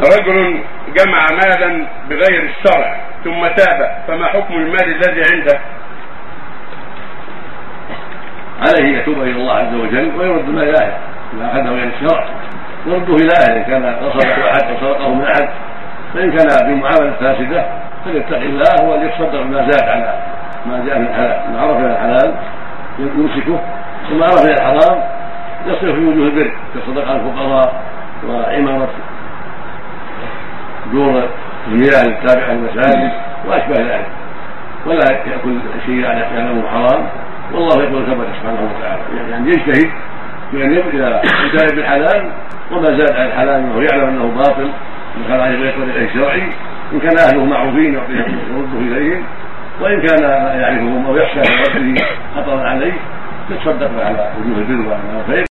رجل جمع مالا بغير الشرع ثم تاب فما حكم المال الذي عنده؟ عليه يتوب إلى الله عز وجل ويرد ما إلى اهله إذا أخذه إلى الشرع يرده إلى أهله إن كان غصبه أحد أو سرقه من أحد فإن كان بمعامله فاسدة فليتق الله وليتصدق بما زاد على ما جاء من الحلال ما عرف من الحلال يمسكه وما عرف من الحرام يصرف في وجوه البر كالصدقه على الفقراء وعمارة دور المياه التابعة للمساجد وأشبه ذلك. ولا يأكل شيئا يعلمه حرام. والله يقول ثبت سبحانه وتعالى يعني يجتهد بأن إذا اجتهد بالحلال وما زاد عن الحلال انه يعلم أنه باطل دخل عليه غير طريق شرعي. إن كان أهله معروفين يرده اليهم وإن كان يعرفهم أو يخشى ان رده خطرا عليه يتصدق على وجوه البر والخير